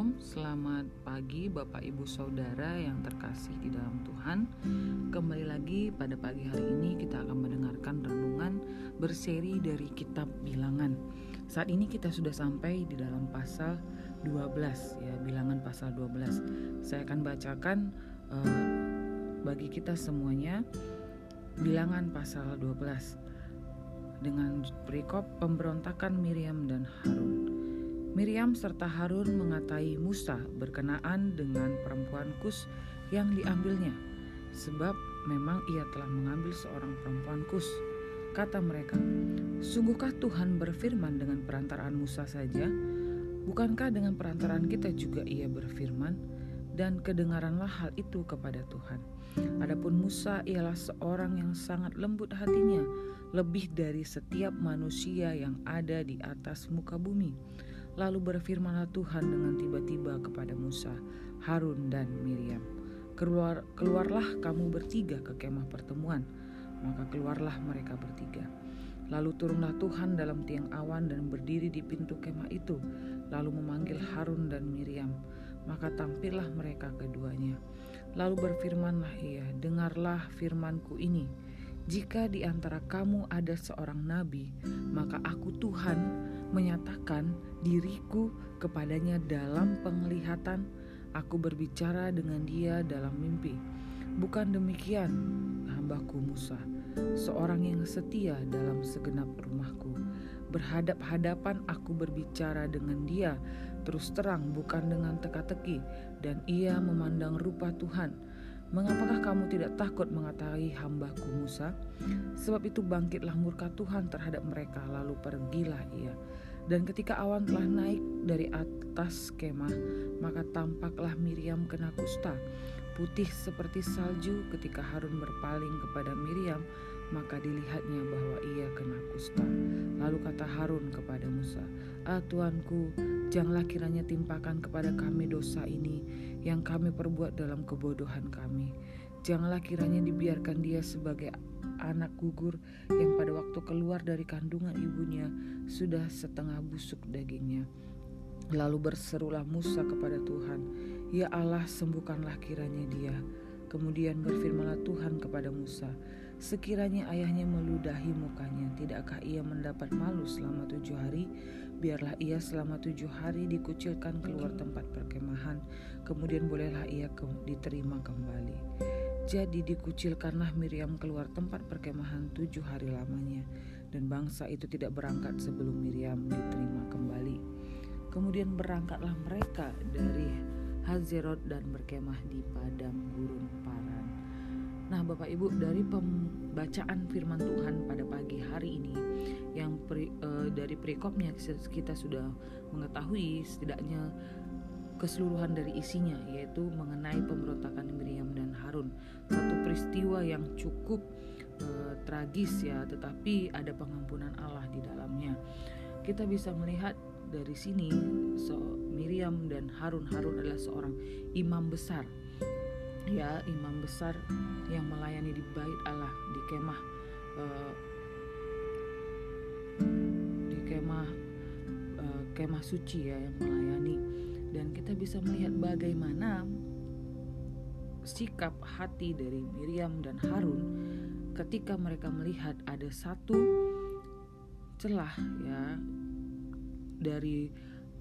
Shalom, selamat pagi Bapak Ibu Saudara yang terkasih di dalam Tuhan. Kembali lagi pada pagi hari ini kita akan mendengarkan renungan berseri dari kitab bilangan. Saat ini kita sudah sampai di dalam pasal 12 ya bilangan pasal 12 Saya akan bacakan uh, bagi kita semuanya bilangan pasal 12 dengan perikop pemberontakan Miriam dan Harun Miriam serta Harun mengatai Musa berkenaan dengan perempuan Kus yang diambilnya, sebab memang ia telah mengambil seorang perempuan Kus. Kata mereka, "Sungguhkah Tuhan berfirman dengan perantaraan Musa saja? Bukankah dengan perantaraan kita juga ia berfirman?" Dan kedengaranlah hal itu kepada Tuhan. Adapun Musa ialah seorang yang sangat lembut hatinya, lebih dari setiap manusia yang ada di atas muka bumi Lalu berfirmanlah Tuhan dengan tiba-tiba kepada Musa, Harun, dan Miriam. Keluar, keluarlah kamu bertiga ke kemah pertemuan. Maka keluarlah mereka bertiga. Lalu turunlah Tuhan dalam tiang awan dan berdiri di pintu kemah itu, lalu memanggil Harun dan Miriam. Maka tampillah mereka keduanya. Lalu berfirmanlah ia, dengarlah firmanku ini. Jika di antara kamu ada seorang nabi, maka aku Tuhan menyatakan diriku kepadanya dalam penglihatan, aku berbicara dengan dia dalam mimpi. Bukan demikian, hambaku Musa, seorang yang setia dalam segenap rumahku. Berhadap-hadapan aku berbicara dengan dia, terus terang bukan dengan teka-teki, dan ia memandang rupa Tuhan. Mengapakah kamu tidak takut mengetahui hambaku Musa? Sebab itu bangkitlah murka Tuhan terhadap mereka, lalu pergilah ia. Dan ketika awan telah naik dari atas kemah, maka tampaklah Miriam kena kusta, putih seperti salju ketika Harun berpaling kepada Miriam, maka dilihatnya bahwa ia kena kusta. Lalu kata Harun kepada Musa, Ah Tuanku, janganlah kiranya timpakan kepada kami dosa ini yang kami perbuat dalam kebodohan kami. Janganlah kiranya dibiarkan dia sebagai anak gugur yang pada waktu keluar dari kandungan ibunya sudah setengah busuk dagingnya. Lalu berserulah Musa kepada Tuhan, "Ya Allah, sembuhkanlah kiranya dia." Kemudian berfirmanlah Tuhan kepada Musa, "Sekiranya ayahnya meludahi mukanya, tidakkah ia mendapat malu selama tujuh hari? Biarlah ia selama tujuh hari dikucilkan keluar tempat perkemahan, kemudian bolehlah ia ke diterima kembali." Jadi dikucilkanlah Miriam keluar tempat perkemahan tujuh hari lamanya, dan bangsa itu tidak berangkat sebelum Miriam diterima kembali. Kemudian berangkatlah mereka dari Hazerot dan berkemah di padang gurun Paran. Nah, Bapak Ibu, dari pembacaan firman Tuhan pada pagi hari ini yang pri, e, dari perikopnya kita sudah mengetahui setidaknya keseluruhan dari isinya yaitu mengenai pemberontakan Miriam dan Harun. Satu peristiwa yang cukup e, tragis ya, tetapi ada pengampunan Allah di dalamnya. Kita bisa melihat dari sini so Miriam dan Harun Harun adalah seorang imam besar ya imam besar yang melayani di bait Allah di kemah e, di kemah e, kemah suci ya yang melayani. Dan kita bisa melihat bagaimana sikap hati dari Miriam dan Harun ketika mereka melihat ada satu celah ya dari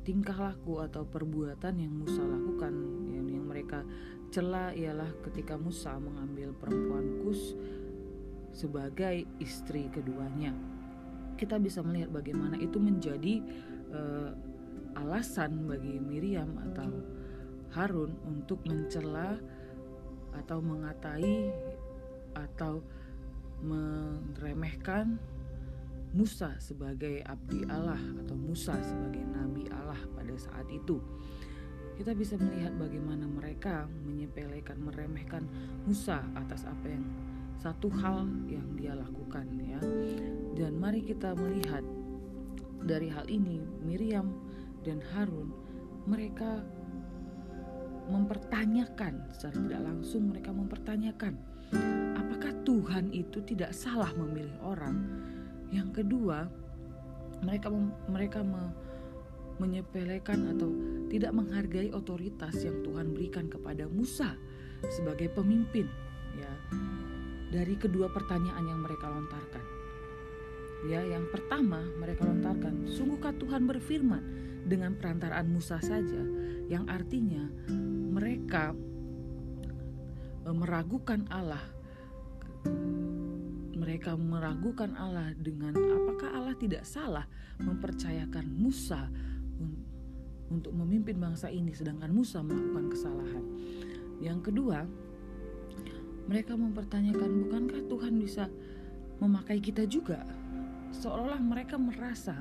tingkah laku atau perbuatan yang Musa lakukan yang, yang mereka celah ialah ketika Musa mengambil perempuan Kus sebagai istri keduanya kita bisa melihat bagaimana itu menjadi uh, alasan bagi Miriam atau Harun untuk mencela atau mengatai atau meremehkan Musa sebagai abdi Allah atau Musa sebagai nabi Allah pada saat itu. Kita bisa melihat bagaimana mereka menyepelekan, meremehkan Musa atas apa yang satu hal yang dia lakukan ya. Dan mari kita melihat dari hal ini Miriam dan Harun mereka mempertanyakan secara tidak langsung mereka mempertanyakan apakah Tuhan itu tidak salah memilih orang yang kedua mereka mereka me, menyepelekan atau tidak menghargai otoritas yang Tuhan berikan kepada Musa sebagai pemimpin ya dari kedua pertanyaan yang mereka lontarkan. Ya, yang pertama mereka lontarkan, sungguhkah Tuhan berfirman dengan perantaraan Musa saja yang artinya mereka e, meragukan Allah mereka meragukan Allah dengan apakah Allah tidak salah mempercayakan Musa untuk memimpin bangsa ini sedangkan Musa melakukan kesalahan. Yang kedua, mereka mempertanyakan bukankah Tuhan bisa memakai kita juga? Seolah-olah mereka merasa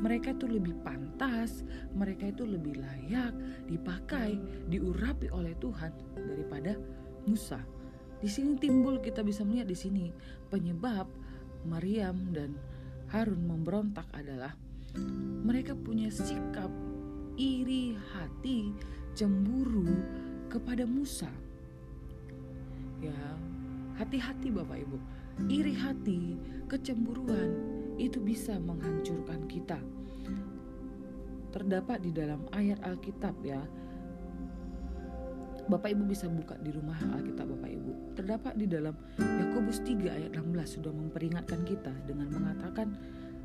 mereka itu lebih pantas, mereka itu lebih layak dipakai, diurapi oleh Tuhan daripada Musa. Di sini timbul kita bisa melihat di sini penyebab Maryam dan Harun memberontak adalah mereka punya sikap iri hati, cemburu kepada Musa. Ya, hati-hati Bapak Ibu. Iri hati, kecemburuan itu bisa menghancurkan kita. Terdapat di dalam ayat Alkitab ya. Bapak Ibu bisa buka di rumah Alkitab Bapak Ibu. Terdapat di dalam Yakobus 3 ayat 16 sudah memperingatkan kita dengan mengatakan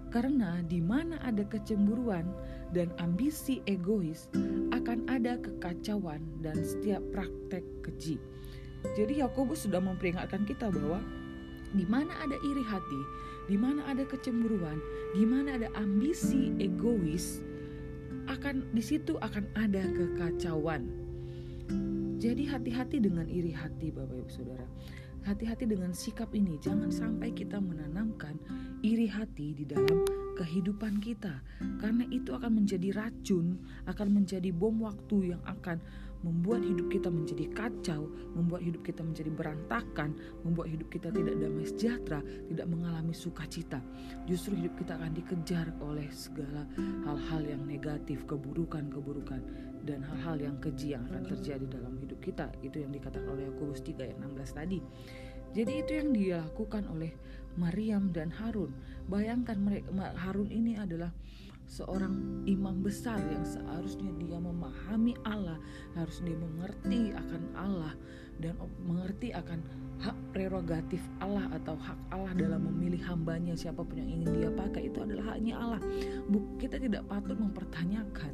karena di mana ada kecemburuan dan ambisi egois, akan ada kekacauan dan setiap praktek keji. Jadi Yakobus sudah memperingatkan kita bahwa di mana ada iri hati, di mana ada kecemburuan, di mana ada ambisi egois, akan di situ akan ada kekacauan. Jadi hati-hati dengan iri hati Bapak Ibu Saudara. Hati-hati dengan sikap ini, jangan sampai kita menanamkan iri hati di dalam kehidupan kita, karena itu akan menjadi racun, akan menjadi bom waktu yang akan membuat hidup kita menjadi kacau, membuat hidup kita menjadi berantakan, membuat hidup kita tidak damai sejahtera, tidak mengalami sukacita. Justru hidup kita akan dikejar oleh segala hal-hal yang negatif, keburukan-keburukan dan hal-hal yang keji yang akan terjadi dalam hidup kita. Itu yang dikatakan oleh Yakobus 3 ayat 16 tadi. Jadi itu yang dilakukan oleh Maryam dan Harun. Bayangkan mereka Harun ini adalah seorang imam besar yang seharusnya dia memahami Allah, harus dia mengerti akan Allah dan mengerti akan hak prerogatif Allah atau hak Allah dalam memilih hambanya siapa pun yang ingin dia pakai itu adalah haknya Allah. Kita tidak patut mempertanyakan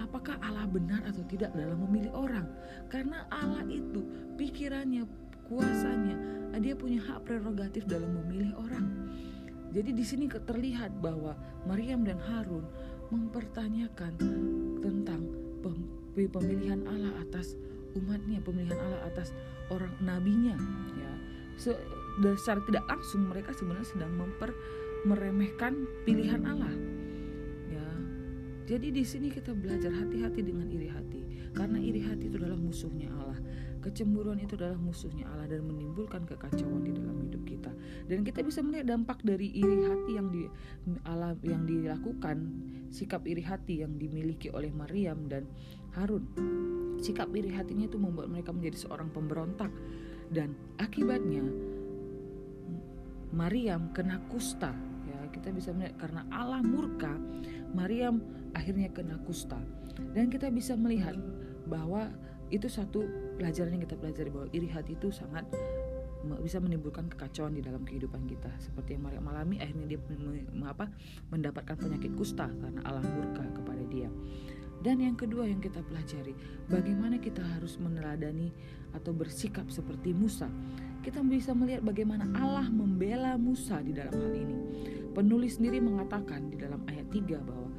apakah Allah benar atau tidak dalam memilih orang karena Allah itu pikirannya kuasanya dia punya hak prerogatif dalam memilih orang jadi di sini terlihat bahwa Maryam dan Harun mempertanyakan tentang pemilihan Allah atas umatnya, pemilihan Allah atas orang nabinya. Ya, secara tidak langsung mereka sebenarnya sedang memper meremehkan pilihan Allah. Jadi di sini kita belajar hati-hati dengan iri hati, karena iri hati itu adalah musuhnya Allah. Kecemburuan itu adalah musuhnya Allah dan menimbulkan kekacauan di dalam hidup kita. Dan kita bisa melihat dampak dari iri hati yang di Allah yang dilakukan, sikap iri hati yang dimiliki oleh Maryam dan Harun. Sikap iri hatinya itu membuat mereka menjadi seorang pemberontak dan akibatnya Maryam kena kusta. Kita bisa melihat karena Allah murka, Maryam akhirnya kena kusta. Dan kita bisa melihat bahwa itu satu pelajaran yang kita pelajari bahwa iri hati itu sangat bisa menimbulkan kekacauan di dalam kehidupan kita. Seperti yang Maria alami akhirnya dia apa mendapatkan penyakit kusta karena Allah murka kepada dia. Dan yang kedua yang kita pelajari bagaimana kita harus meneladani atau bersikap seperti Musa. Kita bisa melihat bagaimana Allah membela Musa di dalam hal ini penulis sendiri mengatakan di dalam ayat 3 bahwa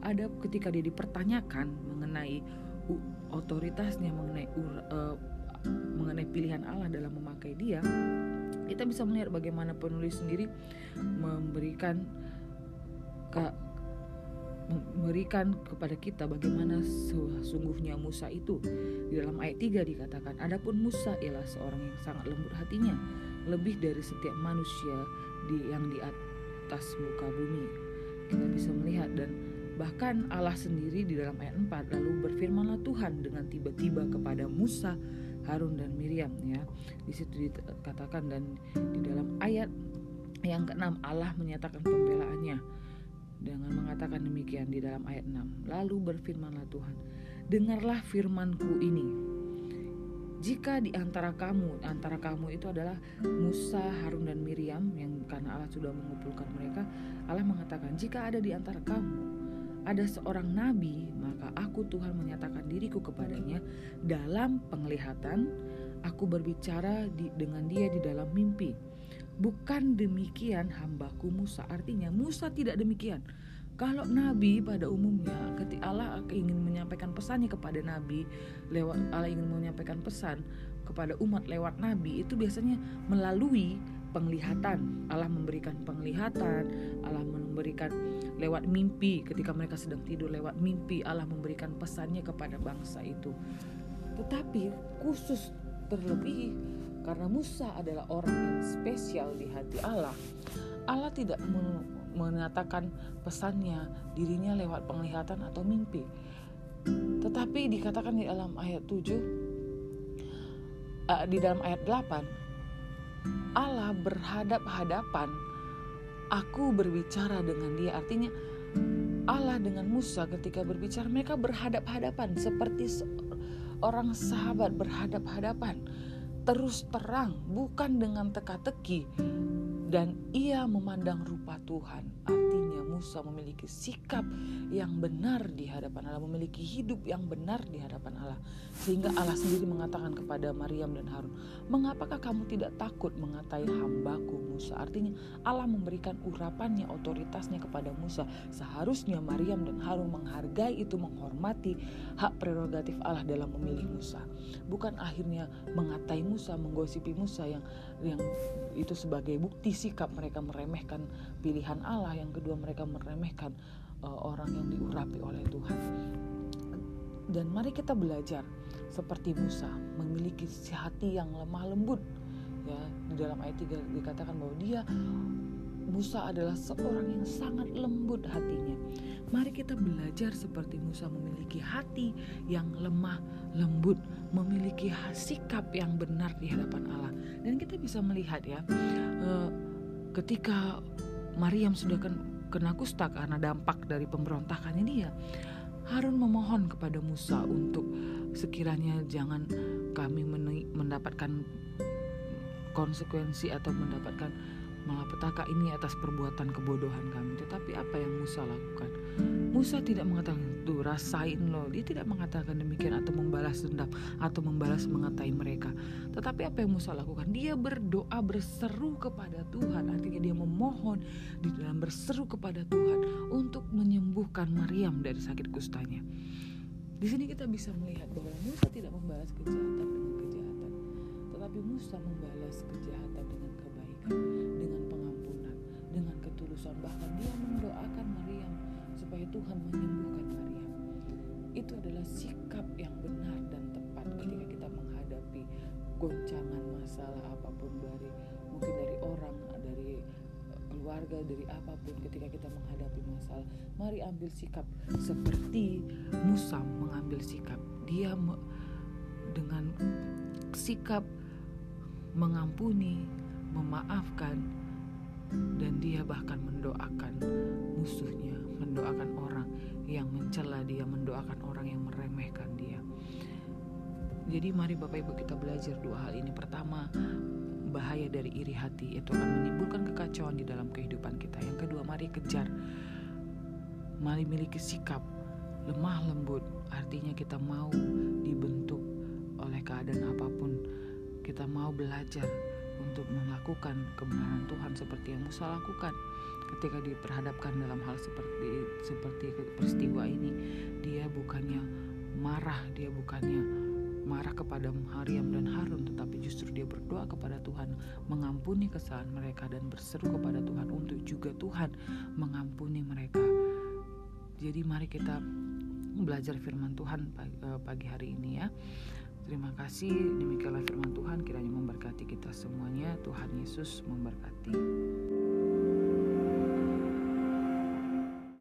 ada ketika dia dipertanyakan mengenai otoritasnya mengenai uh, mengenai pilihan Allah dalam memakai dia kita bisa melihat bagaimana penulis sendiri memberikan ke, memberikan kepada kita bagaimana sesungguhnya Musa itu. Di dalam ayat 3 dikatakan adapun Musa ialah seorang yang sangat lembut hatinya lebih dari setiap manusia di yang di muka bumi kita bisa melihat dan Bahkan Allah sendiri di dalam ayat 4 lalu berfirmanlah Tuhan dengan tiba-tiba kepada Musa, Harun dan Miriam ya. Di situ dikatakan dan di dalam ayat yang keenam Allah menyatakan pembelaannya dengan mengatakan demikian di dalam ayat 6. Lalu berfirmanlah Tuhan, dengarlah firmanku ini. Jika di antara kamu, antara kamu itu adalah Musa, Harun dan Miriam yang karena Allah sudah mengumpulkan mereka, Allah mengatakan, jika ada di antara kamu ada seorang nabi, maka aku Tuhan menyatakan diriku kepadanya dalam penglihatan, aku berbicara di, dengan dia di dalam mimpi Bukan demikian hambaku Musa. Artinya Musa tidak demikian. Kalau Nabi pada umumnya ketika Allah ingin menyampaikan pesannya kepada Nabi lewat Allah ingin menyampaikan pesan kepada umat lewat Nabi itu biasanya melalui penglihatan. Allah memberikan penglihatan Allah memberikan lewat mimpi. Ketika mereka sedang tidur lewat mimpi Allah memberikan pesannya kepada bangsa itu. Tetapi khusus terlebih karena Musa adalah orang yang spesial di hati Allah, Allah tidak mengatakan pesannya dirinya lewat penglihatan atau mimpi. Tetapi dikatakan di dalam ayat 7 uh, di dalam ayat 8 Allah berhadap-hadapan aku berbicara dengan dia artinya Allah dengan Musa ketika berbicara mereka berhadap-hadapan seperti orang sahabat berhadap-hadapan terus terang, bukan dengan teka-teki. Dan ia memandang rupa Tuhan. Artinya Musa memiliki sikap yang benar di hadapan Allah, memiliki hidup yang benar di hadapan Allah. Sehingga Allah sendiri mengatakan kepada Maryam dan Harun, "Mengapakah kamu tidak takut mengatai hambaku Musa?" Artinya Allah memberikan urapannya, otoritasnya kepada Musa. Seharusnya Maryam dan Harun menghargai itu, menghormati hak prerogatif Allah dalam memilih Musa. Bukan akhirnya mengatai Musa, menggosipi Musa yang yang itu sebagai bukti sikap mereka meremehkan pilihan Allah. Yang kedua mereka meremehkan uh, orang yang diurapi oleh Tuhan. Dan mari kita belajar seperti Musa memiliki hati yang lemah lembut. Ya, di dalam ayat 3 dikatakan bahwa dia Musa adalah seorang yang sangat lembut hatinya. Mari kita belajar seperti Musa memiliki hati yang lemah lembut, memiliki sikap yang benar di hadapan Allah. Dan kita bisa melihat ya, eh, ketika Maryam sudah kena kusta karena dampak dari pemberontakannya dia, Harun memohon kepada Musa untuk sekiranya jangan kami mendapatkan konsekuensi atau mendapatkan malapetaka ini atas perbuatan kebodohan kami. Tetapi apa yang Musa lakukan? Musa tidak mengatakan tuh rasain loh. Dia tidak mengatakan demikian atau membalas dendam atau membalas mengatai mereka. Tetapi apa yang Musa lakukan? Dia berdoa berseru kepada Tuhan. Artinya dia memohon di dalam berseru kepada Tuhan untuk menyembuhkan Maryam dari sakit kustanya. Di sini kita bisa melihat bahwa Musa tidak membalas kejahatan dengan kejahatan, tetapi Musa membalas kejahatan dengan dengan pengampunan, dengan ketulusan. Bahkan dia mendoakan Maryam supaya Tuhan menyembuhkan Maryam. Itu adalah sikap yang benar dan tepat ketika kita menghadapi goncangan masalah apa pun dari mungkin dari orang, dari eh, keluarga, dari apa pun ketika kita menghadapi masalah. Mari ambil sikap seperti Musa mengambil sikap. Dia me, dengan sikap mengampuni, memaafkan, dan dia bahkan mendoakan musuhnya, mendoakan orang yang mencela dia, mendoakan orang yang meremehkan dia. Jadi mari Bapak Ibu kita belajar dua hal ini. Pertama, bahaya dari iri hati itu akan menimbulkan kekacauan di dalam kehidupan kita. Yang kedua, mari kejar. Mari miliki sikap lemah lembut. Artinya kita mau dibentuk oleh keadaan apa pun. Kita mau belajar untuk melakukan kebenaran Tuhan seperti yang Musa lakukan. Ketika diperhadapkan dalam hal seperti seperti peristiwa ini dia bukannya marah dia bukannya marah kepada Maryam dan Harun tetapi justru dia berdoa kepada Tuhan mengampuni kesalahan mereka dan berseru kepada Tuhan untuk juga Tuhan mengampuni mereka. Jadi mari kita belajar firman Tuhan pagi eh, hari ini ya Terima kasih, demikianlah firman Tuhan kiranya memberkati kita semuanya. Tuhan Yesus memberkati.